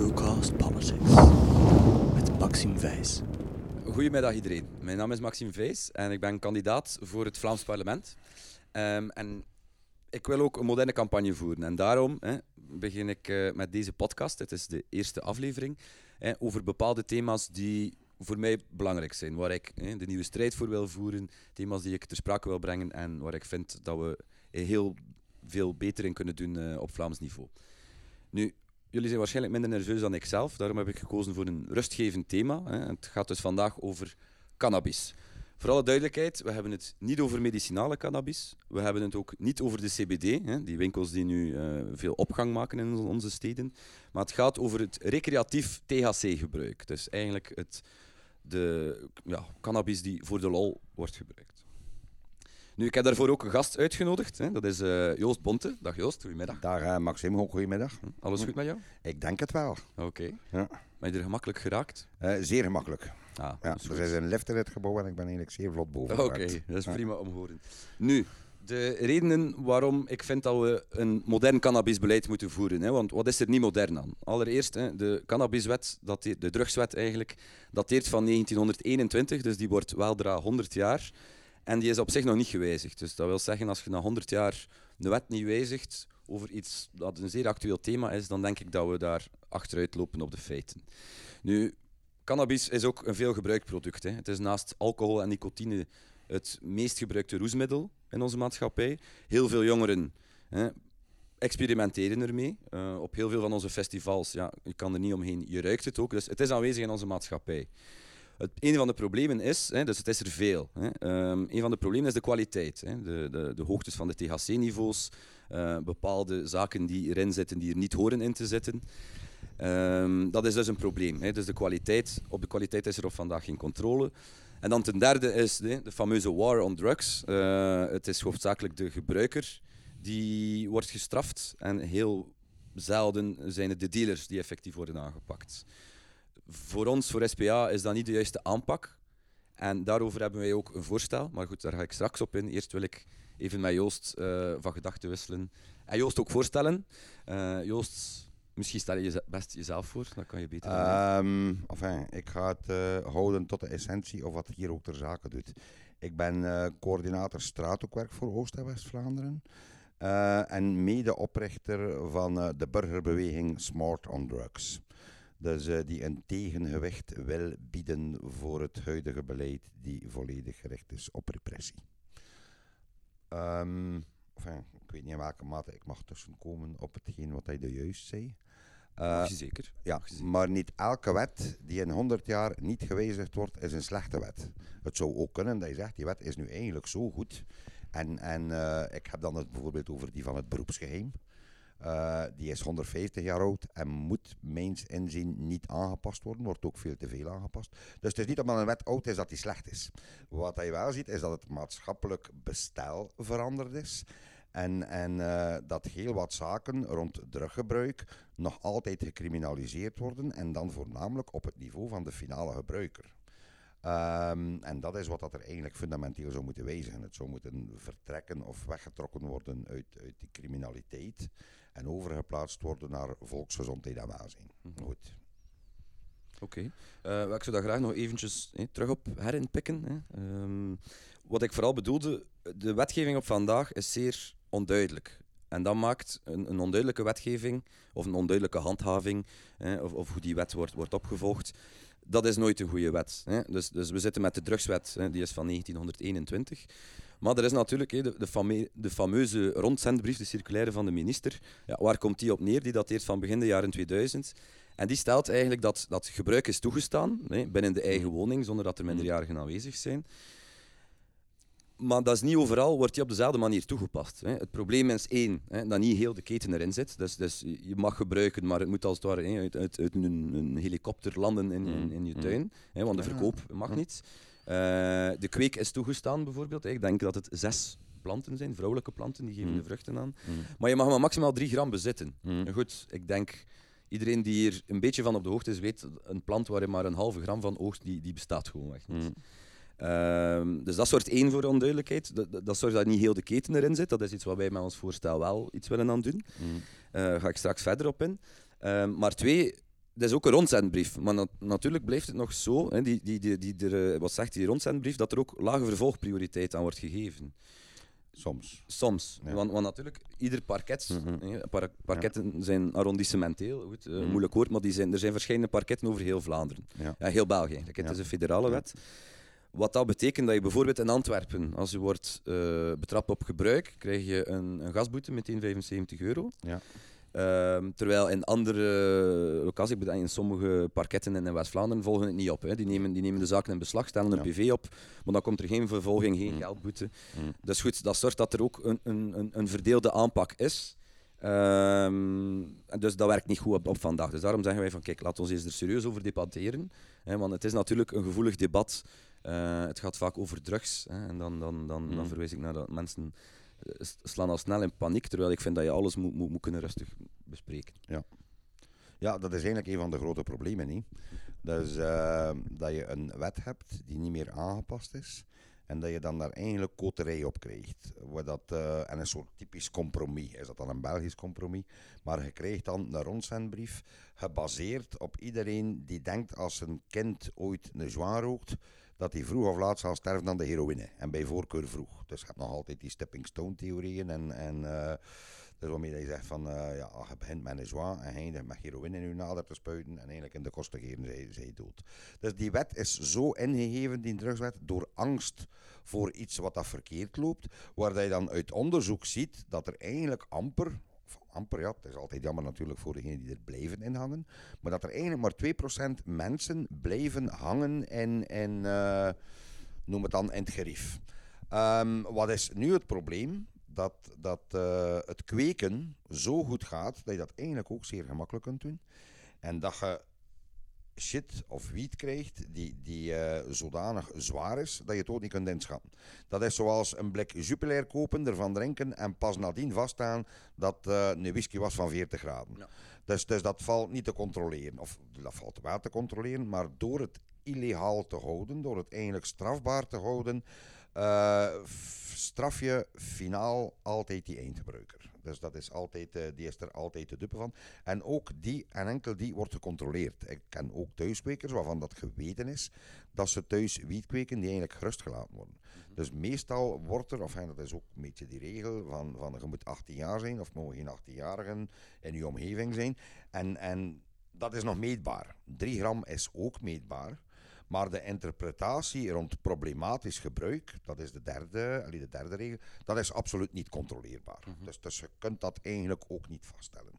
Truecast Politics met Maxime Wijs. Goedemiddag iedereen. Mijn naam is Maxime Vijs en ik ben kandidaat voor het Vlaams parlement. Ehm, en ik wil ook een moderne campagne voeren. En daarom begin ik eh, met deze podcast. Het is de eerste aflevering. Over bepaalde thema's die voor mij belangrijk zijn. Waar ik de nieuwe strijd voor wil voeren. Thema's die ik ter sprake wil brengen. En waar ik vind dat we heel veel beter in kunnen doen uh, op Vlaams niveau. Nu, jullie zijn waarschijnlijk minder nerveus dan ik zelf. Daarom heb ik gekozen voor een rustgevend thema. Het gaat dus vandaag over cannabis. Voor alle duidelijkheid, we hebben het niet over medicinale cannabis. We hebben het ook niet over de CBD, die winkels die nu uh, veel opgang maken in onze steden. Maar het gaat over het recreatief THC-gebruik. Dus eigenlijk het, de ja, cannabis die voor de lol wordt gebruikt. Nu, ik heb daarvoor ook een gast uitgenodigd. Hè. Dat is uh, Joost Bonte. Dag Joost, goedemiddag. Dag uh, Maxime, ook goedemiddag. Alles goed met jou? Ik denk het wel. Oké. Okay. Ja. Ben je er gemakkelijk geraakt? Uh, zeer gemakkelijk. Ah, ja, er is een lift in het gebouw en ik ben eigenlijk zeer vlot boven. Oké, okay, dat is prima om te horen. Nu, de redenen waarom ik vind dat we een modern cannabisbeleid moeten voeren. Hè, want wat is er niet modern aan? Allereerst, hè, de cannabiswet, de drugswet eigenlijk, dateert van 1921, dus die wordt weldra 100 jaar. En die is op zich nog niet gewijzigd. Dus dat wil zeggen, als je na 100 jaar de wet niet wijzigt over iets dat een zeer actueel thema is, dan denk ik dat we daar achteruit lopen op de feiten. Nu, cannabis is ook een veel gebruikt product. Hè. Het is naast alcohol en nicotine het meest gebruikte roesmiddel in onze maatschappij. Heel veel jongeren hè, experimenteren ermee. Uh, op heel veel van onze festivals, ja, je kan er niet omheen, je ruikt het ook. Dus het is aanwezig in onze maatschappij. Het, een van de problemen is, hè, dus het is er veel, hè, um, een van de problemen is de kwaliteit. Hè, de, de, de hoogtes van de THC-niveaus, eh, bepaalde zaken die erin zitten die er niet horen in te zitten. Um, dat is dus een probleem. Hè. Dus de kwaliteit, op de kwaliteit is er op vandaag geen controle. En dan ten derde is de, de fameuze war on drugs. Uh, het is hoofdzakelijk de gebruiker die wordt gestraft en heel zelden zijn het de dealers die effectief worden aangepakt voor ons, voor SPA, is dat niet de juiste aanpak. En daarover hebben wij ook een voorstel. Maar goed, daar ga ik straks op in. Eerst wil ik even met Joost uh, van gedachten wisselen. En Joost ook voorstellen. Uh, Joost, misschien stel je best jezelf voor. Dat kan je beter um, enfin, Ik ga het uh, houden tot de essentie of wat hier ook ter zake doet. Ik ben coördinator straathoekwerk voor Oost- en West-Vlaanderen. en medeoprichter van de burgerbeweging Smart on Drugs. Dus uh, die een tegengewicht wil bieden voor het huidige beleid die volledig gericht is op repressie. Um, enfin, ik weet niet in welke mate ik mag tussenkomen op hetgeen wat hij de juist zei. Uh, je zeker. Ja, maar niet elke wet die in 100 jaar niet gewijzigd wordt, is een slechte wet. Het zou ook kunnen dat je zegt, die wet is nu eigenlijk zo goed. En, en uh, ik heb dan het bijvoorbeeld over die van het beroepsgeheim. Uh, die is 150 jaar oud en moet mijns inzien niet aangepast worden. Wordt ook veel te veel aangepast. Dus het is niet omdat een wet oud is dat die slecht is. Wat je wel ziet is dat het maatschappelijk bestel veranderd is. En, en uh, dat heel wat zaken rond druggebruik nog altijd gecriminaliseerd worden. En dan voornamelijk op het niveau van de finale gebruiker. Um, en dat is wat dat er eigenlijk fundamenteel zou moeten wijzigen. Het zou moeten vertrekken of weggetrokken worden uit, uit die criminaliteit en overgeplaatst worden naar volksgezondheid en welzijn. Mm Goed. Oké. Okay. Uh, ik zou daar graag nog eventjes terug op herinpikken. Hè. Um, wat ik vooral bedoelde, de wetgeving op vandaag is zeer onduidelijk. En dat maakt een, een onduidelijke wetgeving of een onduidelijke handhaving, hè, of, of, hoe die wet wordt, wordt opgevolgd, dat is nooit een goede wet. Hè. Dus, dus we zitten met de drugswet, hè, die is van 1921. Maar er is natuurlijk de, de, de, fameuze rondzendbrief, de circulaire van de minister. Ja, waar komt die op neer? Die dateert van begin de jaren 2000. En die stelt eigenlijk dat, dat gebruik is toegestaan hè, binnen de eigen woning, zonder dat er minderjarigen aanwezig zijn. Maar dat is niet overal, wordt die op dezelfde manier toegepast. Hè. Het probleem is één, hè, dat niet heel de keten erin zit. Dus, dus je mag gebruiken, maar het moet als het ware hè, uit, uit, uit een, een, helikopter landen in, in, in je mm. tuin. Hè, want de verkoop mag niet. Uh, de kweek is toegestaan bijvoorbeeld. Ik denk dat het zes planten zijn, vrouwelijke planten, die geven mm. de vruchten aan. Mm. Maar je mag maar maximaal drie gram bezitten. Goed, ik denk iedereen die hier een beetje van op de hoogte is, weet een plant waar je maar een halve gram van oogst, die, die bestaat gewoon echt niet. Ehm, dus dat soort één voor onduidelijkheid. Dat, dat zorgt dat niet heel de keten erin zit. Dat is iets wat wij met ons voorstel wel iets willen aan doen. Daar mm. uh, ga ik straks verder op in. Ehm, maar twee, dat is ook een rondzendbrief. Maar na- natuurlijk blijft het nog zo, hè, die, die, die, die, er, eh, wat zegt die rondzendbrief, dat er ook lage vervolgprioriteit aan wordt gegeven. Soms. Soms. Ja. Want, want natuurlijk, ieder parket, Mhm. hè, par- parketten zijn arrondissementeel, goed, eh, Mhm. moeilijk woord, maar die zijn, er zijn verschillende parketten over heel Vlaanderen. Ja. Heel België. Het is een federale wet. Wat dat betekent dat je bijvoorbeeld in Antwerpen, als je wordt eh, betrapt op gebruik, krijg je een, een gasboete, meteen 75 euro. Ja. Ehm, terwijl in andere locaties, ik bedoel, in sommige parketten in West-Vlaanderen volgen het niet op. Hè. Die, nemen, die nemen de zaken in beslag, stellen een Ja. PV op, maar dan komt er geen vervolging, geen Mm. geldboete. Mm. Dus goed, dat zorgt dat er ook een, een, een, een verdeelde aanpak is. Ehm, dus dat werkt niet goed op, op vandaag. Dus daarom zeggen wij van kijk, laten we eens er serieus over debatteren. Hè, want het is natuurlijk een gevoelig debat. Eh, het gaat vaak over drugs. Hè, en dan, dan, dan, dan Mm. verwijs ik naar dat mensen eh, slaan al snel in paniek. Terwijl ik vind dat je alles moet, moet, moet kunnen rustig bespreken. Ja, dat is eigenlijk een van de grote problemen. Hè. Dus eh, dat je een wet hebt die niet meer aangepast is. En dat je dan daar eigenlijk koterij op krijgt. Wat dat, eh, en een soort typisch compromis. Is dat dan een Belgisch compromis? Maar je krijgt dan een rondzendbrief gebaseerd op iedereen die denkt als zijn kind ooit een joint rookt, dat hij vroeg of laat zal sterven aan de heroïne. En bij voorkeur vroeg. Dus je hebt nog altijd die stepping stone theorieën en... en eh, dus waarmee je zegt van, eh, ja, je begint met een joint en eindigt met heroïne in je nader te spuiten en eigenlijk in de kosten geven zij, dood. Dus die wet is zo ingegeven, die drugswet, door angst voor iets wat dat verkeerd loopt, waar dat je dan uit onderzoek ziet dat er eigenlijk amper, amper ja, het is altijd jammer natuurlijk voor degenen die er blijven in hangen, maar dat er eigenlijk maar 2% mensen blijven hangen in, in eh, noem het dan, in het gerief. Ehm, wat is nu het probleem? Dat, dat eh, het kweken zo goed gaat dat je dat eigenlijk ook zeer gemakkelijk kunt doen. En dat je shit of wiet krijgt die, die eh, zodanig zwaar is dat je het ook niet kunt inschatten. Dat is zoals een blik Jupiler kopen, ervan drinken en pas nadien vaststaan dat eh een whisky was van 40 graden. Ja. Dus, dus dat valt niet te controleren. Of dat valt wel te controleren, maar door het illegaal te houden, door het eigenlijk strafbaar te houden, straf je finaal altijd die eindgebruiker. Dus dat is altijd, eh, die is er altijd de dupe van. En ook die en enkel die wordt gecontroleerd. Ik ken ook thuiskwekers waarvan dat geweten is dat ze thuis wiet kweken die eigenlijk gerust gelaten worden. Dus meestal wordt er, of en dat is ook een beetje die regel, van, van je moet 18 jaar zijn of mogen geen 18-jarigen in je omgeving zijn. En, en dat is nog meetbaar. 3 gram is ook meetbaar. Maar de interpretatie rond problematisch gebruik, dat is de derde, de derde regel, dat is absoluut niet controleerbaar. dus, dus je kunt dat eigenlijk ook niet vaststellen.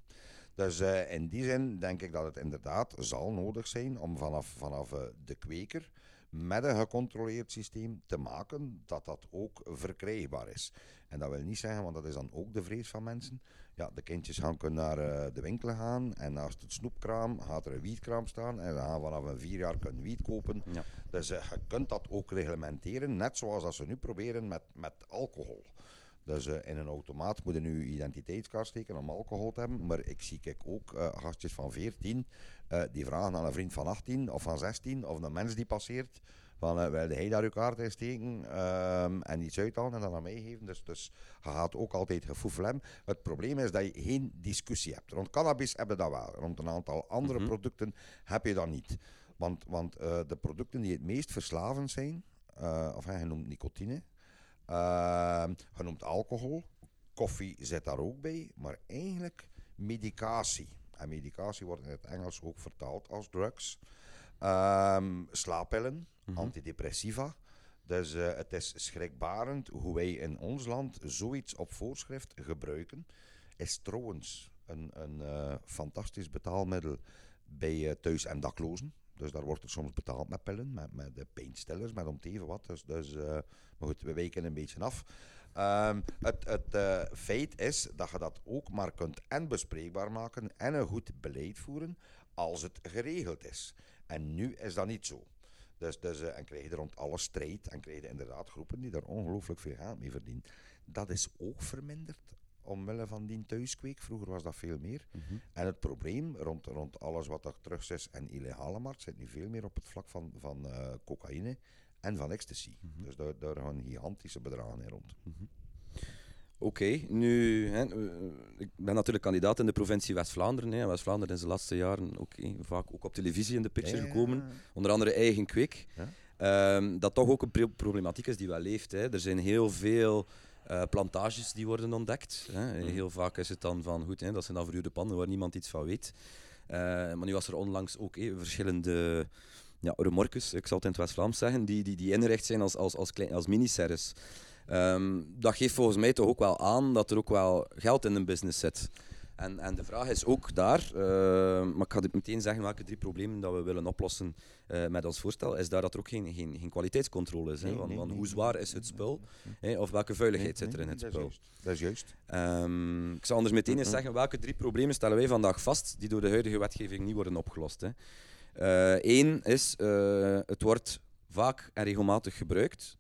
Dus eh, in die zin denk ik dat het inderdaad zal nodig zijn om vanaf, vanaf eh, de kweker met een gecontroleerd systeem te maken dat dat ook verkrijgbaar is. En dat wil niet zeggen, want dat is dan ook de vrees van mensen. Ja, de kindjes gaan kunnen naar eh, de winkel gaan en naast het snoepkraam gaat er een wietkraam staan en dan gaan vanaf een vier jaar kunnen wiet kopen. Ja. Dus eh, je kunt dat ook reglementeren, net zoals dat ze nu proberen met, met alcohol. Dus eh, in een automaat moet je nu identiteitskaart steken om alcohol te hebben. Maar ik zie kijk, ook gastjes van 14 eh, die vragen aan een vriend van 18 of van 16 of een mens die passeert. Van eh wilde hij daar uw kaart in steken ehm, en iets uithalen en dan aan mij geven. Dus, dus je gaat ook altijd gefoefel hebben. Het probleem is dat je geen discussie hebt. Rond cannabis heb je dat wel. Rond een aantal andere Mhm. producten heb je dat niet. Want, want eh, de producten die het meest verslavend zijn, eh, of hij noemt nicotine, Ehm genoemd alcohol. Koffie zit daar ook bij. Maar eigenlijk medicatie. En medicatie wordt in het Engels ook vertaald als drugs. Ehm slaappillen, Mhm. antidepressiva. Dus eh, het is schrikbarend hoe wij in ons land zoiets op voorschrift gebruiken. Is trouwens een, een eh, fantastisch betaalmiddel bij eh, thuis- en daklozen. Dus daar wordt er soms betaald met pillen, met, met de pijnstillers, met om te even wat. Dus, dus, maar goed, we wijken een beetje af. Ehm, het het feit is dat je dat ook maar kunt en bespreekbaar maken en een goed beleid voeren als het geregeld is. En nu is dat niet zo. Dus, dus, eh, en krijg je er rond alle strijd en krijg je inderdaad groepen die daar ongelooflijk veel geld mee verdienen. Dat is ook verminderd omwille van die thuiskweek. Vroeger was dat veel meer. Mhm. En het probleem rond, rond alles wat er terug is en illegale markt zit nu veel meer op het vlak van, van eh, cocaïne en van ecstasy. Dus daar, daar gaan gigantische bedragen in rond. Oké, nu, hè, eh, ik ben natuurlijk kandidaat in de provincie West-Vlaanderen. West-Vlaanderen is de laatste jaren ook, hè, vaak ook op televisie in de picture Ja, gekomen. Onder andere Eigen Kweek. Ja. Ehm, dat toch ook een pro- problematiek is die wel leeft. Hè. Er zijn heel veel eh, plantages die worden ontdekt. Hè. Mhm. Heel vaak is het dan van, goed, hè, dat zijn dan verhuurde panden waar niemand iets van weet. Eh, maar nu was er onlangs ook hè, verschillende ja, remorques, ik zal het in het West-Vlaams zeggen, die, die, die inricht zijn als, als, als, klein, als miniseries. Ehm, dat geeft volgens mij toch ook wel aan dat er ook wel geld in een business zit. En, en de vraag is ook daar, eh, maar ik ga dit meteen zeggen welke drie problemen dat we willen oplossen eh, met ons voorstel, is daar dat er ook geen, geen, geen kwaliteitscontrole is. Hè? Nee, Want, nee, want nee, hoe zwaar is het spul? Hè? Of welke vuiligheid Nee, zit er in het dat is spul? Dat is juist. Ehm, ik zal anders meteen eens zeggen welke drie problemen stellen wij vandaag vast die door de huidige wetgeving niet worden opgelost. Eén is, eh, het wordt vaak en regelmatig gebruikt.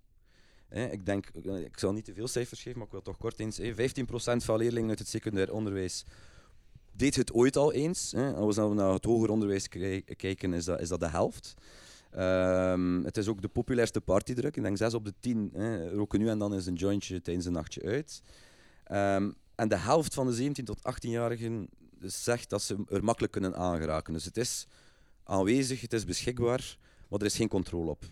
Ik denk, eh, ik zal niet te veel cijfers geven, maar ik wil toch kort eens. hè. 15% van leerlingen uit het secundair onderwijs deed het ooit al eens. Als we naar het hoger onderwijs kijken, is dat, is dat de helft. Ehm, het is ook de populairste partydruk. Ik denk 6 op de 10 hè, roken nu en dan eens een jointje tijdens een nachtje uit. Ehm, en de helft van de 17 tot 18-jarigen zegt dat ze er makkelijk kunnen aangeraken. Dus het is aanwezig, het is beschikbaar, maar er is geen controle op.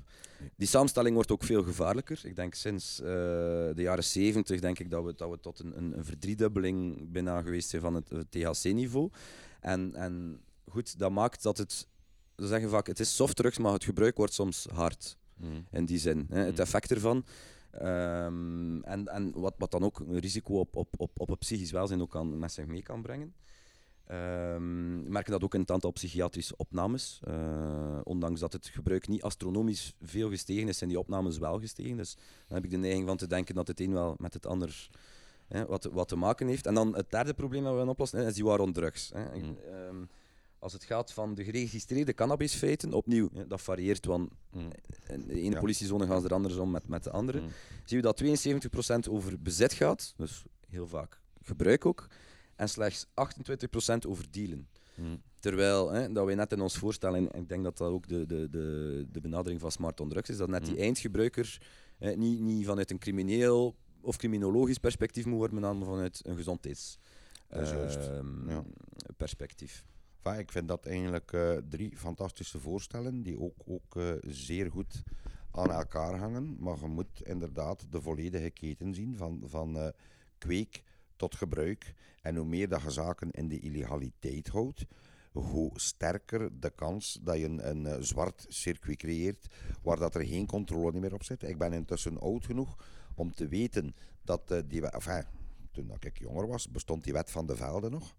Die samenstelling wordt ook veel gevaarlijker. Ik denk sinds eh, de jaren 70 denk ik dat we, dat we tot een, een, een verdriedubbeling bijna geweest zijn van het, het THC-niveau. En, en goed, dat maakt dat het, ze zeggen vaak, het is softdrugs, maar het gebruik wordt soms hard in die zin. Hè, het Mhm. effect ervan. Ehm, en en wat, wat dan ook een risico op, op, op, op het psychisch welzijn ook kan, met zich mee kan brengen. Ehm, we merken dat ook in het aantal psychiatrische opnames. Eh, ondanks dat het gebruik niet astronomisch veel gestegen is, zijn die opnames wel gestegen. Dus dan heb ik de neiging van te denken dat het een wel met het ander hè, wat, wat te maken heeft. En dan het derde probleem dat we willen oplossen, hè, is die war on drugs. Hè. Ik- Mm. ehm, als het gaat van de geregistreerde cannabisfeiten, opnieuw, hè, dat varieert, want Mm. in de ene Ja. politiezone gaan ze er anders om met, met de andere. Mm. Zien we dat 72% over bezit gaat, dus heel vaak gebruik ook, en slechts 28% over dealen. Mm. Terwijl, hè, dat wij net in ons voorstellen, en ik denk dat dat ook de, de, de, de benadering van Smart on Drugs is, dat net die Mm. eindgebruiker hè, niet, niet vanuit een crimineel of criminologisch perspectief moet worden, maar dan vanuit een gezondheids Dat is juist, ehm, ja. perspectief. Enfin, ik vind dat eigenlijk eh, drie fantastische voorstellen die ook, ook eh, zeer goed aan elkaar hangen. Maar je moet inderdaad de volledige keten zien van, van eh, kweek tot gebruik. En hoe meer dat je zaken in de illegaliteit houdt, hoe sterker de kans dat je een, een eh, zwart circuit creëert waar dat er geen controle meer op zit. Ik ben intussen oud genoeg om te weten dat eh, die... Enfin, toen ik jonger was, bestond die wet van de velden nog.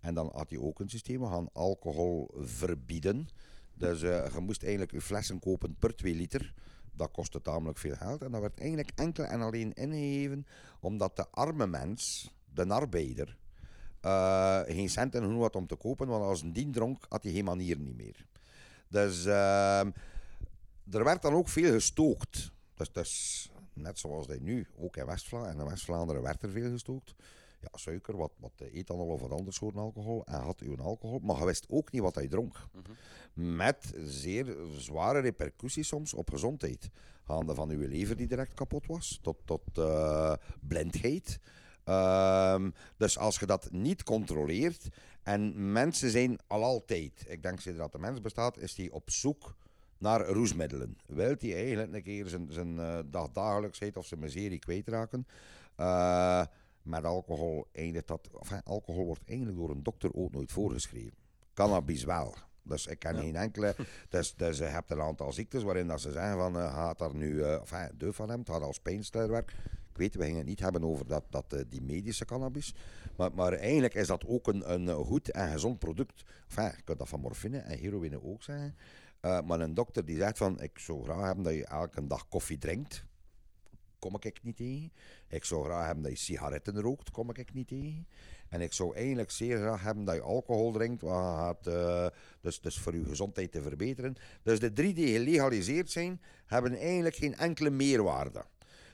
En dan had je ook een systeem, we gaan alcohol verbieden. Dus eh, je moest eigenlijk je flessen kopen per 2 liter. Dat kostte tamelijk veel geld. En dat werd eigenlijk enkel en alleen ingegeven omdat de arme mens, de arbeider, eh, geen cent in had om te kopen. Want als een dien dronk, had hij geen manier niet meer. Dus ehm, er werd dan ook veel gestookt. Dus, dus net zoals dat nu, ook in West-Vlaanderen. En in West-Vlaanderen werd er veel gestookt ja, suiker, wat, wat ethanol of wat anders soort alcohol. En had u een alcohol, maar je wist ook niet wat hij dronk. Met zeer zware repercussies soms op gezondheid. Gaande van uw lever die direct kapot was, tot, tot eh, blindheid. Ehm, dus als je dat niet controleert, en mensen zijn al altijd, ik denk sinds dat de mens bestaat, is die op zoek naar roesmiddelen. Wilt hij eigenlijk een keer zijn, zijn eh, dag dagelijksheid of zijn miserie kwijtraken? Eh met alcohol eindigt dat, enfin, alcohol wordt eigenlijk door een dokter ook nooit voorgeschreven. Cannabis wel. Dus ik ken geen enkele. Dus, dus je hebt een aantal ziektes waarin dat ze zeggen van eh gaat daar nu, eh enfin, deur van hem, het gaat als pijnstiller. Ik weet, we gingen het niet hebben over dat, dat, eh, die medische cannabis. Maar, maar eigenlijk is dat ook een, een goed en gezond product. Enfin, je kunt dat van morfine en heroïne ook zeggen. Eh, maar een dokter die zegt van, ik zou graag hebben dat je elke dag koffie drinkt. Kom ik niet tegen. Ik zou graag hebben dat je sigaretten rookt. Kom ik niet tegen. En ik zou eigenlijk zeer graag hebben dat je alcohol drinkt. Gaat, eh, dus, dus voor je gezondheid te verbeteren. Dus de drie die gelegaliseerd zijn, hebben eigenlijk geen enkele meerwaarde.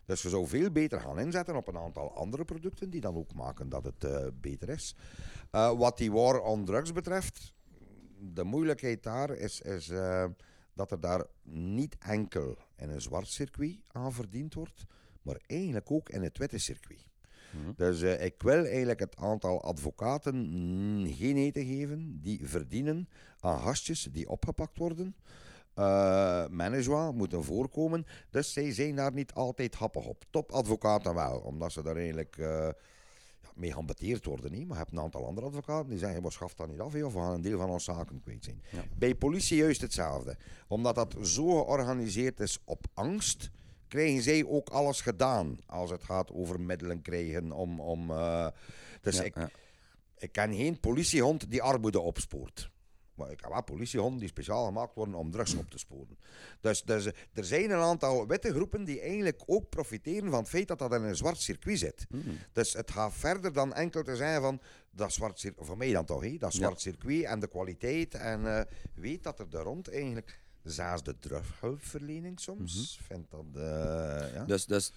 Dus je zou veel beter gaan inzetten op een aantal andere producten die dan ook maken dat het eh, beter is. Eh, wat die war on drugs betreft, de moeilijkheid daar is, is eh, dat er daar niet enkel in een zwart circuit aan verdiend wordt, maar eigenlijk ook in het witte circuit. Mhm. Dus ik wil eigenlijk het aantal advocaten geen eten geven die verdienen aan gastjes die opgepakt worden. Uh, management moeten voorkomen. Dus zij zijn daar niet altijd happig op. Topadvocaten wel, omdat ze daar eigenlijk uh, ja, mee gaan beteerd worden. Niet? Maar je hebt een aantal andere advocaten die zeggen: we schaf dat niet af, of we gaan een deel van onze zaken kwijt zijn. Ja. Bij politie juist hetzelfde. Omdat dat zo georganiseerd is op angst krijgen zij ook alles gedaan als het gaat over middelen krijgen om. om uh, dus Ja, ik, ik ken geen politiehond die armoede opspoort. Maar ik heb wel politiehonden die speciaal gemaakt worden om drugs op te sporen. Dus, dus er zijn een aantal witte groepen die eigenlijk ook profiteren van het feit dat dat in een zwart circuit zit. Mhm. Dus het gaat verder dan enkel te zijn van dat zwart circuit, voor mij dan toch, hé, dat Ja. zwart circuit en de kwaliteit. En eh, weet dat er daar rond eigenlijk, zelfs de drughulpverlening soms, vindt dat, eh, ja. Dus, dus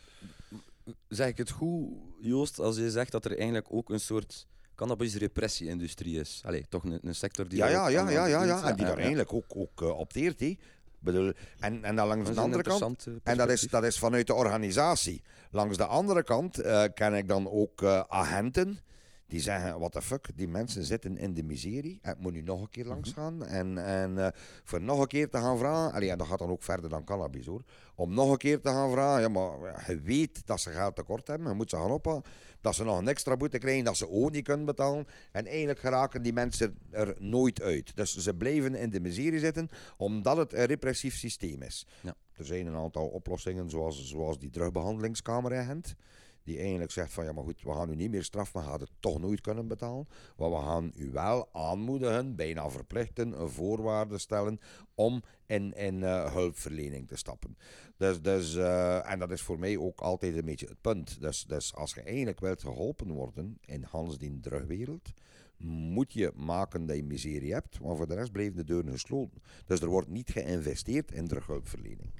zeg ik het goed, Joost, als je zegt dat er eigenlijk ook een soort cannabis-repressie-industrie is? Allee, toch een, een sector die Ja, ja, ja, ja, ja, ja. En die daar ja. eigenlijk ook, ook eh, opteert, hé. Bedoel, en, en dan langs Dat is de andere kant, En dat is, dat is vanuit de organisatie. Langs de andere kant eh, ken ik dan ook eh, agenten die zeggen, what the fuck, die mensen zitten in de miserie. Het moet nu nog een keer langs gaan. En, en voor nog een keer te gaan vragen, allee, en dat gaat dan ook verder dan cannabis hoor. Om nog een keer te gaan vragen, ja maar je weet dat ze geld tekort hebben, je moet ze gaan ophalen. Dat ze nog een extra boete krijgen, dat ze ook niet kunnen betalen. En eigenlijk geraken die mensen er nooit uit. Dus ze blijven in de miserie zitten, omdat het een repressief systeem is. Ja. Er zijn een aantal oplossingen, zoals, zoals die terugbehandelingskamer in Gent. Die eigenlijk zegt van ja, maar goed, we gaan u niet meer straffen, maar gaat het toch nooit kunnen betalen. Maar we gaan u wel aanmoedigen, bijna verplichten, een voorwaarde stellen om in, in eh, hulpverlening te stappen. Dus, dus, eh, en dat is voor mij ook altijd een beetje het punt. Dus, dus als je eigenlijk wilt geholpen worden in Hans die drugwereld, moet je maken dat je miserie hebt, maar voor de rest blijven de deuren gesloten. Dus er wordt niet geïnvesteerd in drughulpverlening.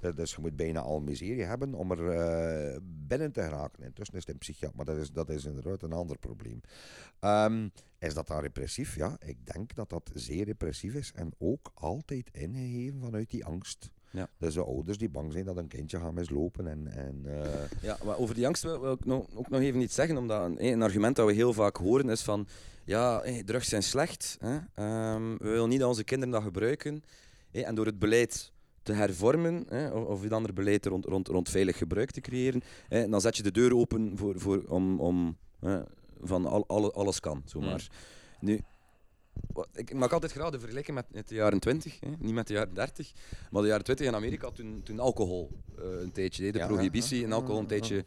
Dus- Dus je moet bijna al miserie hebben om er eh, binnen te geraken. Intussen is het een psychiat, maar dat is, dat is inderdaad een ander probleem. Ehm, is dat dan repressief? Ja, ik denk dat dat zeer repressief is en ook altijd ingegeven vanuit die angst. Ja. Dus de ouders die bang zijn dat een kindje gaat mislopen en... en eh, Ja, maar over die angst wil, wil ik nog, ook nog even iets zeggen, omdat een, een argument dat we heel vaak horen is van ja, drugs zijn slecht, hè. Ehm, we willen niet dat onze kinderen dat gebruiken. en door het beleid te hervormen, hè, of, of een ander beleid rond, rond, rond veilig gebruik te creëren, hè, dan zet je de deur open voor, voor, om, om hè, van al, alle, alles kan, zomaar. Nu, wat- ik maak altijd graag de vergelijking met, met de jaren 20, hè, niet met de jaren 30, maar de jaren 20 in Amerika toen, toen alcohol eh, een tijdje, de Ja, prohibitie en alcohol een tijdje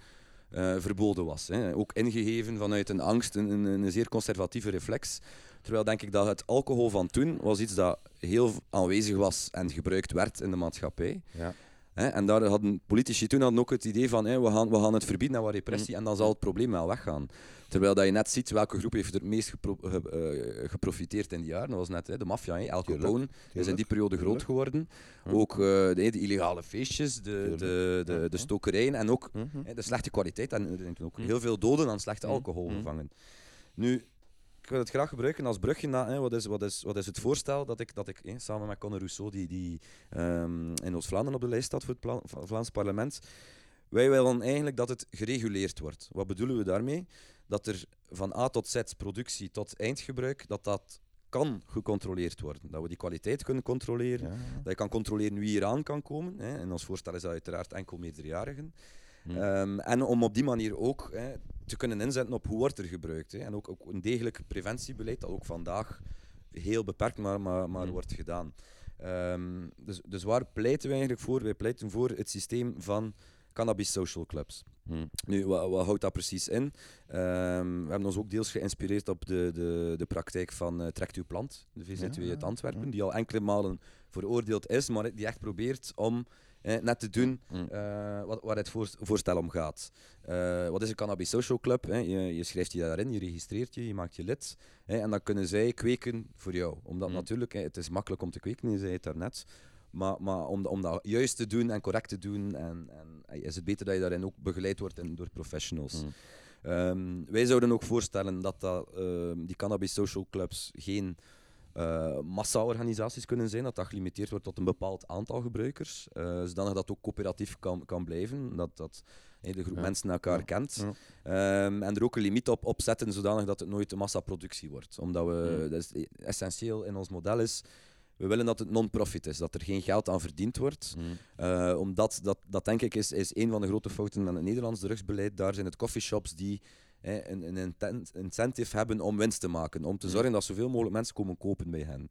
eh, verboden was. Hè. Ook ingegeven vanuit een angst, een, een, zeer conservatieve reflex. Terwijl denk ik dat het alcohol van toen was iets dat heel aanwezig was en gebruikt werd in de maatschappij. ja. Hè, en daar hadden politici toen hadden ook het idee van hè, we, gaan, we gaan het verbieden en wat repressie en dan zal het probleem wel weggaan. Terwijl dat je net ziet welke groep heeft er het meest gepro- ge- eh, geprofiteerd in die jaren. Dat was net hè, de maffia. Tuurlijk, Capone is in die periode groot tuurlijk. geworden. Hm. Ook eh, de, de illegale feestjes, de, de, de, de stokerijen en ook Mhm. hè, de slechte kwaliteit. En er zijn ook Hm. heel veel doden aan slechte Hm. alcohol Hm. gevangen. Nu, ik wil het graag gebruiken als brugje naar hè, wat, is, wat, is, wat is het voorstel dat ik, dat ik hè, samen met Conor Rousseau, die, die ehm, in Oost-Vlaanderen op de lijst staat voor het Vlaams parlement. Wij willen eigenlijk dat het gereguleerd wordt. Wat bedoelen we daarmee? Dat er van A tot Z, productie tot eindgebruik, dat dat kan gecontroleerd worden. Dat we die kwaliteit kunnen controleren. Ja. Dat je kan controleren wie hier aan kan komen. Hè. En ons voorstel is dat uiteraard enkel meerderjarigen. Hm. Ehm, en om op die manier ook hè, te kunnen inzetten op hoe wordt er gebruikt. Hè. En ook, ook een degelijk preventiebeleid dat ook vandaag heel beperkt maar, maar, maar Hm. wordt gedaan. Ehm, dus, dus waar pleiten wij eigenlijk voor? Wij pleiten voor het systeem van cannabis social clubs. Hm. Nu, wat, wat houdt dat precies in? Ehm, we hebben ons ook deels geïnspireerd op de, de, de praktijk van eh Trekt uw plant, de VZ2 Ja, uit Antwerpen, ja. die al enkele malen veroordeeld is, maar die echt probeert om eh, net te doen Hm. eh, wat, waar het voor, voorstel om gaat. Eh, wat is een cannabis social club? Je, je schrijft je daarin, je registreert je, je maakt je lid. En dan kunnen zij kweken voor jou. Omdat Mm. natuurlijk, het is makkelijk om te kweken, je zei het daarnet. Maar, maar om, om dat juist te doen en correct te doen, en, en, eh, is het beter dat je daarin ook begeleid wordt en door professionals. Mm. Ehm, wij zouden ook voorstellen dat, dat ehm, die cannabis social clubs geen eh massa-organisaties kunnen zijn, dat dat gelimiteerd wordt tot een bepaald aantal gebruikers, eh zodanig dat ook coöperatief kan, kan blijven, dat, dat eh, de groep Ja. mensen elkaar Ja. kent. Ja. Ehm, en er ook een limiet op, op zetten, zodanig dat het nooit een massaproductie wordt. Omdat we, dat is essentieel in ons model is, we willen dat het non-profit is, dat er geen geld aan verdiend wordt. Eh, omdat dat, dat denk ik is, is een van de grote fouten van het Nederlands drugsbeleid. Daar zijn het coffeeshops die eh, een, incentive hebben om winst te maken. Om te zorgen dat zoveel mogelijk mensen komen kopen bij hen.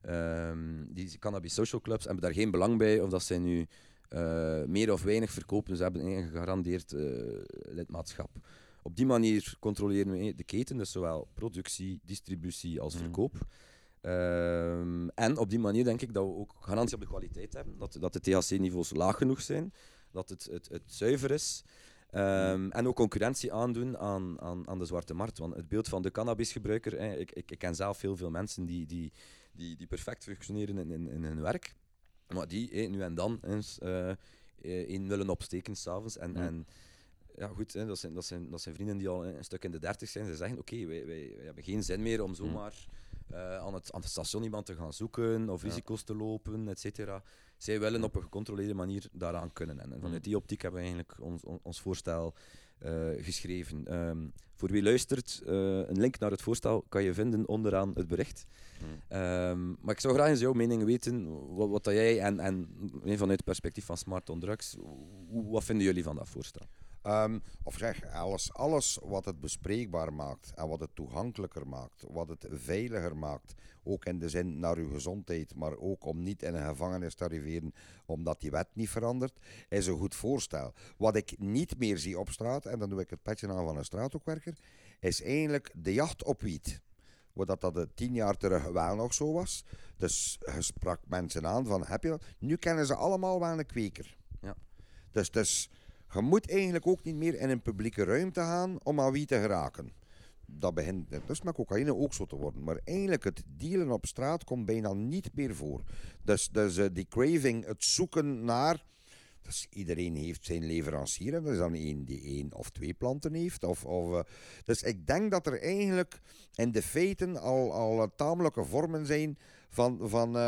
Ehm, die cannabis social clubs hebben daar geen belang bij of dat zij nu eh, meer of weinig verkopen. Ze hebben een gegarandeerd eh, lidmaatschap. Op die manier controleren we de keten, dus zowel productie, distributie als Mhm. verkoop. Ehm, en op die manier denk ik dat we ook garantie op de kwaliteit hebben. Dat, dat de THC-niveaus laag genoeg zijn, dat het, het, het zuiver is. Ehm, en ook concurrentie aandoen aan, aan, aan de zwarte markt. Want het beeld van de cannabisgebruiker, eh, ik, ik, ik ken zelf heel veel mensen die, die, die, die perfect functioneren in, in, in hun werk, maar die eh, nu en dan eens eh, eh, in willen opsteken s'avonds. En, Ja. en ja, goed, hè, dat, zijn, dat, zijn, dat zijn vrienden die al een stuk in de dertig zijn. Ze zeggen: Oké, wij, wij, wij hebben geen zin meer om zomaar eh, aan, het, aan het station iemand te gaan zoeken of Ja. risico's te lopen, et cetera. Zij willen op een gecontroleerde manier daaraan kunnen. En vanuit die optiek hebben we eigenlijk ons, on- ons voorstel eh, geschreven. Ehm, voor wie luistert, eh, een link naar het voorstel kan je vinden onderaan het bericht. Ehm, maar ik zou graag eens jouw mening weten, wat, wat dat jij en, en vanuit het perspectief van Smart on Drugs, wat vinden jullie van dat voorstel? Ehm, of zeg, alles, alles wat het bespreekbaar maakt en wat het toegankelijker maakt, wat het veiliger maakt, ook in de zin naar uw gezondheid, maar ook om niet in een gevangenis te arriveren omdat die wet niet verandert, is een goed voorstel. Wat ik niet meer zie op straat, en dan doe ik het petje aan van een straathoekwerker, is eigenlijk de jacht op wiet. Dat, dat tien jaar terug wel nog zo was. Dus je sprak mensen aan van, heb je dat? Nu kennen ze allemaal wel een kweker. Ja. Dus, dus je moet eigenlijk ook niet meer in een publieke ruimte gaan om aan wie te geraken. Dat begint dus met cocaïne ook zo te worden. Maar eigenlijk het dealen op straat komt bijna niet meer voor. Dus, dus eh, die craving, het zoeken naar... Dus iedereen heeft zijn leverancier. En dat is dan één die één of twee planten heeft. Of, of, eh, dus ik denk dat er eigenlijk in de feiten al, al eh, tamelijke vormen zijn van, van eh,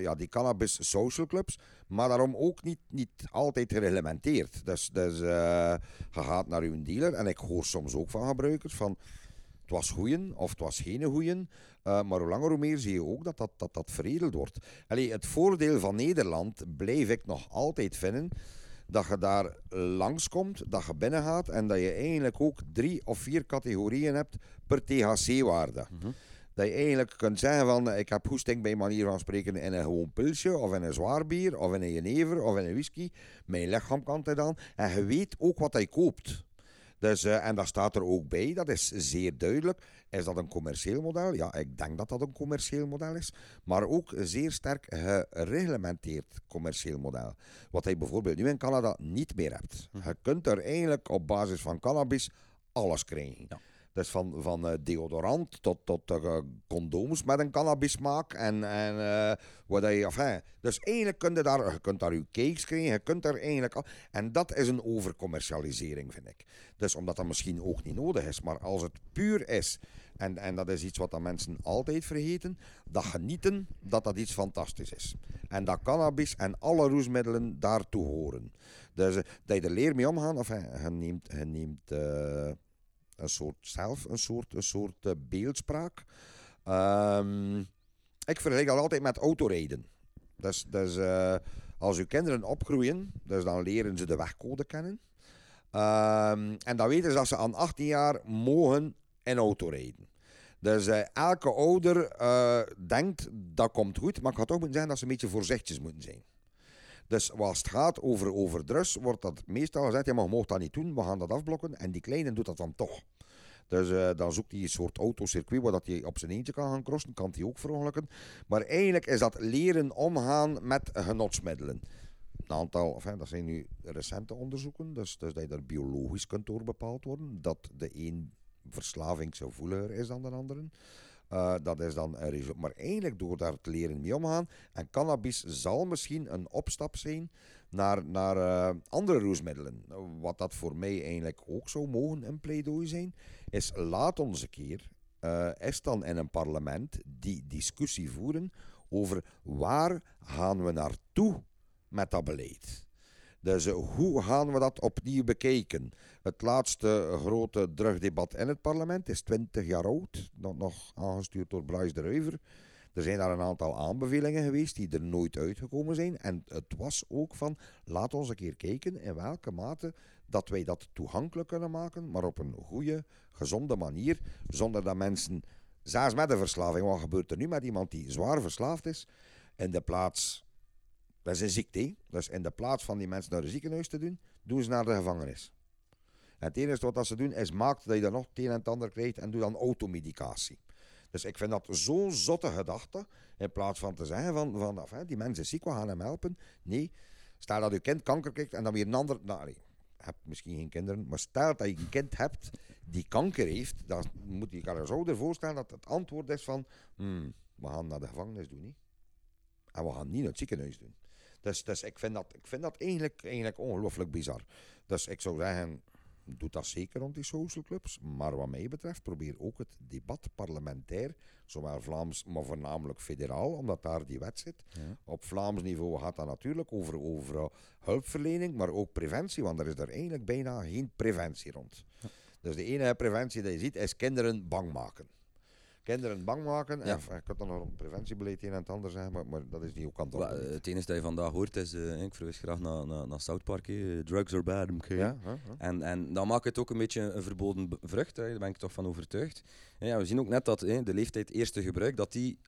ja, die cannabis social clubs. Maar daarom ook niet, niet altijd gereglementeerd. Dus, dus eh, je gaat naar uw dealer. En ik hoor soms ook van gebruikers van... Het was goeien of het was geen goeien. Eh, maar hoe langer hoe meer zie je ook dat dat, dat, dat veredeld wordt. Allee, het voordeel van Nederland blijf ik nog altijd vinden. Dat je daar langskomt, dat je binnen gaat en dat je eigenlijk ook drie of vier categorieën hebt per THC-waarde. Dat je eigenlijk kunt zeggen van, ik heb hoesting bij manier van spreken in een gewoon pilsje, of in een zwaar bier, of in een jenever, of in een whisky. Mijn lichaam kan het dan. En je weet ook wat hij koopt. Dus, eh, en dat staat er ook bij, dat is zeer duidelijk. Is dat een commercieel model? Ja, ik denk dat dat een commercieel model is. Maar ook een zeer sterk gereglementeerd commercieel model. Wat hij bijvoorbeeld nu in Canada niet meer hebt. Je kunt er eigenlijk op basis van cannabis alles krijgen. Ja. Dus van, van eh, deodorant tot, tot eh, condooms met een cannabismaak. En, en eh, wat je, dus eigenlijk kun je daar, je kunt daar je cakes krijgen, je kunt daar eigenlijk... En dat is een overcommercialisering, vind ik. Dus omdat dat misschien ook niet nodig is. Maar als het puur is, en, en dat is iets wat dat mensen altijd vergeten, dat genieten, dat dat iets fantastisch is. En dat cannabis en alle roesmiddelen daartoe horen. Dus dat je er leer mee omgaan, of je, neemt... Je neemt een soort zelf, een soort, een soort eh, beeldspraak. Ehm, ik vergelijk altijd met autorijden. Dus, eh, als uw kinderen opgroeien, dus dan leren ze de wegcode kennen. Ehm, en dan weten ze dat ze aan 18 jaar mogen in auto rijden. Dus eh, elke ouder denkt dat komt goed, maar ik ga toch moeten zeggen dat ze een beetje voorzichtig moeten zijn. Dus als het gaat over, over drugs, wordt dat meestal gezegd, ja, maar je mag dat niet doen, we gaan dat afblokken. En die kleine doet dat dan toch. Dus eh, dan zoekt hij een soort autocircuit waar hij op zijn eentje kan gaan crossen, kan hij ook verongelukken. Maar eigenlijk is dat leren omgaan met genotsmiddelen. Een aantal, dat zijn nu recente onderzoeken, dus, dus dat je daar biologisch kunt door bepaald worden. Dat de een verslavingsgevoeliger is dan de andere. Eh, dat is dan. Maar eigenlijk door daar te leren mee omgaan. En cannabis zal misschien een opstap zijn naar, naar eh, andere roesmiddelen. Wat dat voor mij eigenlijk ook zou mogen een pleidooi zijn, is laat ons een keer is dan in een parlement die discussie voeren over waar gaan we naartoe met dat beleid. Dus hoe gaan we dat opnieuw bekijken? Het laatste grote drugdebat in het parlement is 20 jaar oud, nog, nog aangestuurd door Bryce de Ruiver. Er zijn daar een aantal aanbevelingen geweest die er nooit uitgekomen zijn. En het was ook van, laat ons een keer kijken in welke mate dat wij dat toegankelijk kunnen maken, maar op een goede, gezonde manier, zonder dat mensen, zelfs met een verslaving, wat gebeurt er nu met iemand die zwaar verslaafd is, in de plaats, dat is een ziekte, hè? dus in de plaats van die mensen naar het ziekenhuis te doen, doen ze naar de gevangenis. En het enige wat ze doen is maakt dat je dan nog het een en het ander krijgt en doe dan automedicatie. Dus ik vind dat zo'n zotte gedachte, in plaats van te zeggen van, van enfin, die mensen ziek, we gaan hem helpen. Nee, stel dat je kind kanker krijgt en dan weer een ander... Nou, nee, je hebt misschien geen kinderen, maar stel dat je een kind hebt die kanker heeft, dan moet je je zo ervoor stellen dat het antwoord is van, hmm, we gaan naar de gevangenis doen, niet? En we gaan niet naar het ziekenhuis doen. Dus, dus ik vind dat, ik vind dat eigenlijk, eigenlijk ongelooflijk bizar. Dus ik zou zeggen, doe dat zeker rond die social clubs. Maar wat mij betreft, probeer ook het debat parlementair, zowel Vlaams, maar voornamelijk federaal, omdat daar die wet zit. Op Vlaams niveau gaat dat natuurlijk over, over uh, hulpverlening, maar ook preventie, want er is er eigenlijk bijna geen preventie rond. Dus de enige preventie die je ziet, is kinderen bang maken kinderen bang maken. Ja. En, ik had dan nog een preventiebeleid een en het ander zeggen, maar, maar dat is niet ook aan het Het enige dat je vandaag hoort is, uh, ik verwijs graag naar, naar, naar South Park, drugs are bad, okay. ja, ja, En, en dan maakt het ook een beetje een verboden vrucht, hè. daar ben ik toch van overtuigd. Ja, we zien ook net dat hè, de leeftijd eerste gebruik, dat die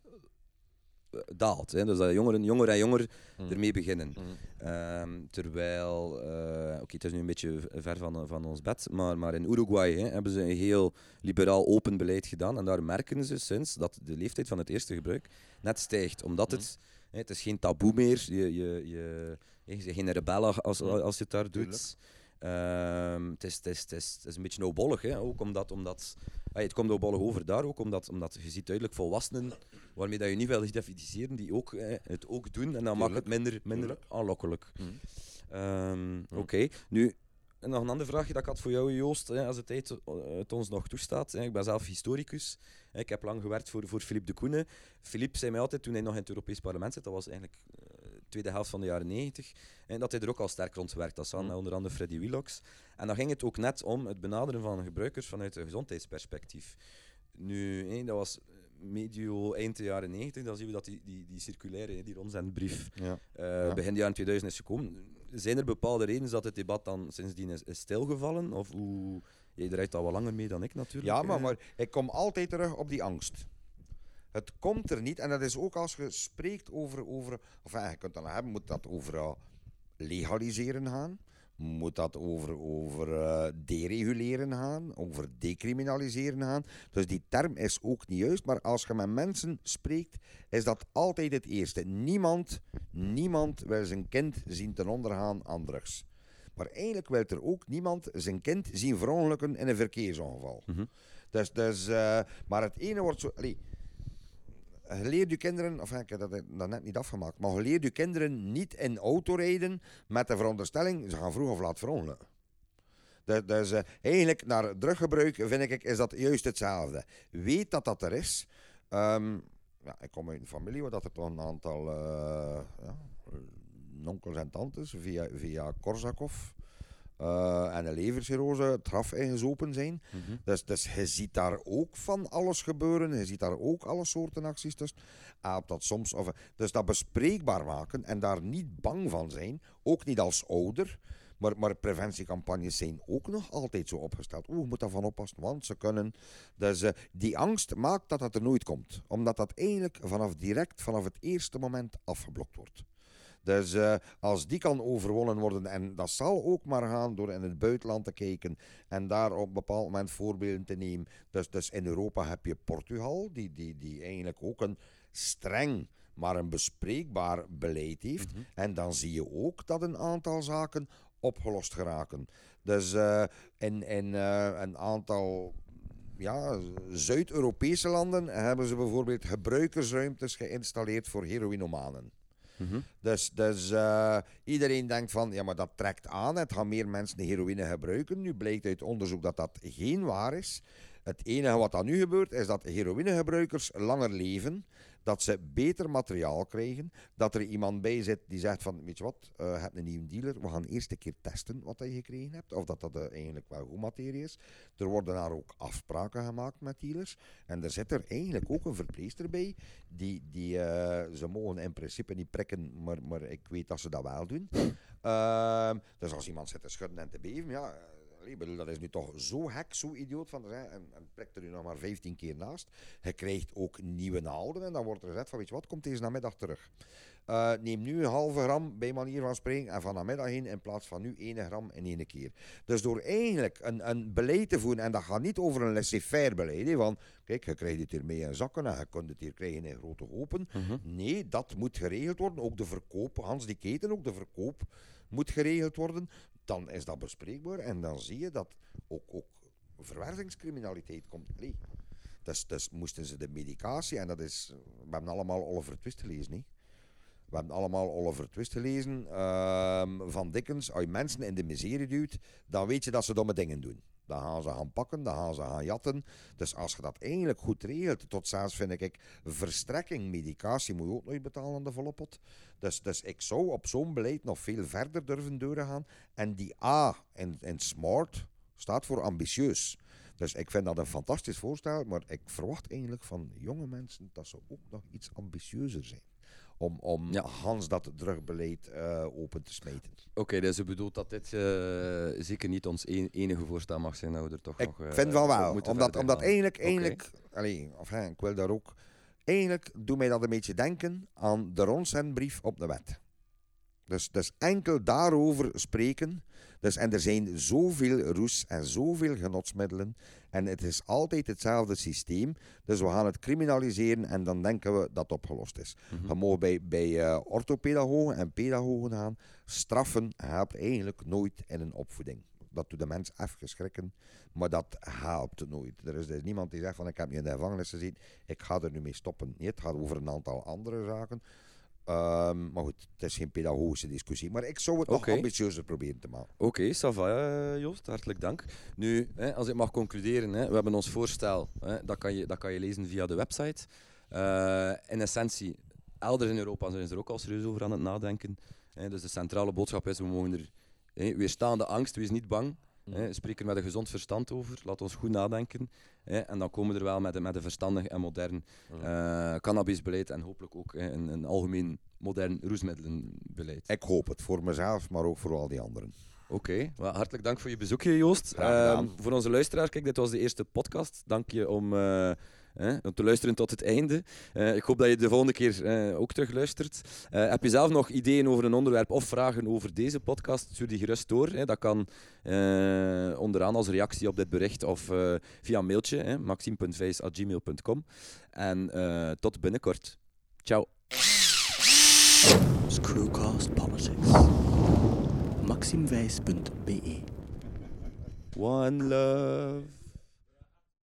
daalt. Hè. Dus dat jongeren jonger en jonger mm. ermee beginnen. Mm. Um, terwijl, uh, oké, het is nu een beetje ver van, van ons bed, maar, maar in Uruguay hè, hebben ze een heel liberaal open beleid gedaan. En daar merken ze sinds dat de leeftijd van het eerste gebruik net stijgt. Omdat mm. het, hè, het is geen taboe meer, je, je, je, je bent geen rebel als, als je het daar doet. Het, is, het, is, het, is, het is een beetje nobollig, hè, ook omdat, omdat het komt nobollig over daar ook, omdat, omdat je ziet duidelijk volwassenen waarmee dat je niet wil identificeren, die ook, het ook doen en dan maakt het minder, minder aanlokkelijk. Mm. Um, Oké, nu nog een andere vraagje dat ik had voor jou, Joost, als de tijd het ons nog toestaat. Ik ben zelf historicus. Ik heb lang gewerkt voor, voor Philippe de Koenen. Philippe zei mij altijd, toen hij nog in het Europees Parlement zit, dat was eigenlijk tweede helft van de jaren 90. En dat hij er ook al sterk rond werkt als mm. onder andere Freddy Willox. En dan ging het ook net om het benaderen van gebruikers vanuit een gezondheidsperspectief. Nu, dat was medio eind de jaren 90, dan zien we dat die, die, die circulaire, die rondzendbrief, ja. Uh, begin de jaren 2000 is gekomen. Zijn er bepaalde redenen dat het debat dan sindsdien is, is stilgevallen? Of hoe... Jij draait al wat langer mee dan ik natuurlijk. Ja, maar, maar ik kom altijd terug op die angst. Het komt er niet. En dat is ook als je spreekt over, over of je kunt dan hebben, moet dat over legaliseren gaan. Moet dat over, over uh, dereguleren gaan, over decriminaliseren gaan. Dus die term is ook niet juist. Maar als je met mensen spreekt, is dat altijd het eerste. Niemand, niemand wil zijn kind zien ten onder gaan aan drugs. Maar eigenlijk wil er ook niemand zijn kind zien verongelukken in een verkeersongeval. Mm -hmm. Dus, dus, uh, maar het ene wordt zo. Allee, je leert je kinderen, of ik heb dat, net niet afgemaakt, maar je leert je kinderen niet in autorijden met de veronderstelling, ze gaan vroeg of laat verongelukken. Dus, uh, eigenlijk naar druggebruik vind ik, is dat juist hetzelfde. Weet dat dat er is. Um, ja, ik kom uit een familie waar dat er toch een aantal uh, ja, onkels en tantes via, via Korsakov uh, en een levercirrose traf ingezopen zijn. Mm dus, dus je ziet daar ook van alles gebeuren. Je ziet daar ook alle soorten acties tussen. Uh, dat soms, of, dus dat bespreekbaar maken en daar niet bang van zijn. Ook niet als ouder. Maar, maar preventiecampagnes zijn ook nog altijd zo opgesteld. Oeh, je moet daarvan oppassen, want ze kunnen. Dus uh, die angst maakt dat dat er nooit komt. Omdat dat eigenlijk vanaf direct, vanaf het eerste moment afgeblokt wordt. Dus uh, als die kan overwonnen worden, en dat zal ook maar gaan door in het buitenland te kijken en daar op een bepaald moment voorbeelden te nemen. Dus, dus in Europa heb je Portugal, die, die, die eigenlijk ook een streng maar een bespreekbaar beleid heeft. Mm -hmm. En dan zie je ook dat een aantal zaken opgelost geraken. Dus uh, in, in uh, een aantal ja, Zuid-Europese landen hebben ze bijvoorbeeld gebruikersruimtes geïnstalleerd voor heroïnomanen. Mhm. Dus, dus uh, iedereen denkt van, ja, maar dat trekt aan. Het gaan meer mensen de heroïne gebruiken. Nu blijkt uit onderzoek dat dat geen waar is. Het enige wat dan nu gebeurt, is dat heroïnegebruikers langer leven, dat ze beter materiaal krijgen, dat er iemand bij zit die zegt van, weet je wat, eh, je hebt een nieuwe dealer, we gaan eerst een keer testen wat je gekregen hebt, of dat dat eh, eigenlijk wel goed materie is. Er worden daar ook afspraken gemaakt met dealers, en er zit er eigenlijk ook een verpleegster bij, die, die eh, ze mogen in principe niet prikken, maar, maar ik weet dat ze dat wel doen. Ehm, dus als iemand zit te schudden en te beven, ja, ik bedoel, dat is nu toch zo hek, zo idioot van, hè, en, en prikt er nu nog maar 15 keer naast. Je krijgt ook nieuwe naalden en dan wordt er gezegd van, weet je wat, komt deze namiddag terug. Eh, neem nu een halve gram bij manier van spreken en van namiddag heen in plaats van nu 1 gram in één keer. Dus door eigenlijk een, een beleid te voeren, en dat gaat niet over een laissez-faire beleid, van kijk, je krijgt het hier mee in zakken en je kunt het hier krijgen in grote hopen. Nee, dat moet geregeld worden. Ook de verkoop, Hans die keten, ook de verkoop moet geregeld worden. Dan is dat bespreekbaar en dan zie je dat ook, ook verwervingscriminaliteit komt. Nee. Dus, dus moesten ze de medicatie, en dat is, we hebben allemaal Oliver Twist gelezen, niet? We hebben allemaal Oliver Twist gelezen ehm, van Dickens. Als je mensen in de miserie duwt, dan weet je dat ze domme dingen doen. Dan gaan ze gaan pakken, dan gaan ze gaan jatten. Dus als je dat eigenlijk goed regelt, tot zelfs vind ik, verstrekking, medicatie moet je ook nog betalen aan de volle pot. Dus, dus ik zou op zo'n beleid nog veel verder durven doorgaan. En die A in, in SMART staat voor ambitieus. Dus ik vind dat een fantastisch voorstel, maar ik verwacht eigenlijk van jonge mensen dat ze ook nog iets ambitieuzer zijn. Om, om Ja. Hans dat drugbeleid eh, open te smeten. Oké, dus je bedoelt dat dit eh, zeker niet ons een- enige voorstel mag zijn, dat we er toch Ik nog... eh, vind wel. moeten Omdat, omdat eigenlijk, eigenlijk allee, of, hè, ik wil daar ook... Eigenlijk doet mij dat een beetje denken aan de rondzendbrief op de wet. Dus, dus enkel daarover spreken. Dus, en er zijn zoveel roes en zoveel genotsmiddelen. En het is altijd hetzelfde systeem. Dus we gaan het criminaliseren en dan denken we dat het opgelost is. Je mag bij, bij eh, orthopedagogen en pedagogen gaan. Straffen helpt eigenlijk nooit in een opvoeding. Dat doet de mens even schrikken, maar dat helpt nooit. Er is, er is niemand die zegt van ik heb niet in de gevangenis gezien, ik ga er nu mee stoppen. Nee, het gaat over een aantal andere zaken. Ehm, maar goed, het is geen pedagogische discussie. Maar ik zou het nog ambitieuzer proberen te maken. Oké, ça va, eh, Joost, hartelijk dank. Nu, hè, als ik mag concluderen, hè, we hebben ons voorstel, hè, dat, kan je, dat kan je lezen via de website. Eh, in essentie, elders in Europa zijn ze er ook al serieus over aan het nadenken. Hè, dus de centrale boodschap is, we mogen er hè, weerstaande angst, wees niet bang. Hè, spreek er met een gezond verstand over, laat ons goed nadenken. Hè, en dan komen we er wel met, een- met een verstandig en modern eh, cannabisbeleid en hopelijk ook hè, een, een algemeen modern roesmiddelenbeleid. Ik hoop het voor mezelf, maar ook voor al die anderen. Oké, wel, hartelijk dank voor je bezoekje, Joost. Ehm, voor onze luisteraar, kijk, dit was de eerste podcast. Dank je om, eh, hè, om te luisteren tot het einde. Eh, ik hoop dat je de volgende keer eh, ook terug luistert. Eh, heb je zelf nog ideeën over een onderwerp of vragen over deze podcast? Stuur die gerust door. Hè. Dat kan onderaan als reactie op dit bericht of via een mailtje, maxime.vijs.gmail.com. En tot binnenkort. Ciao. Screwcast Politics. maximwijs.be One love.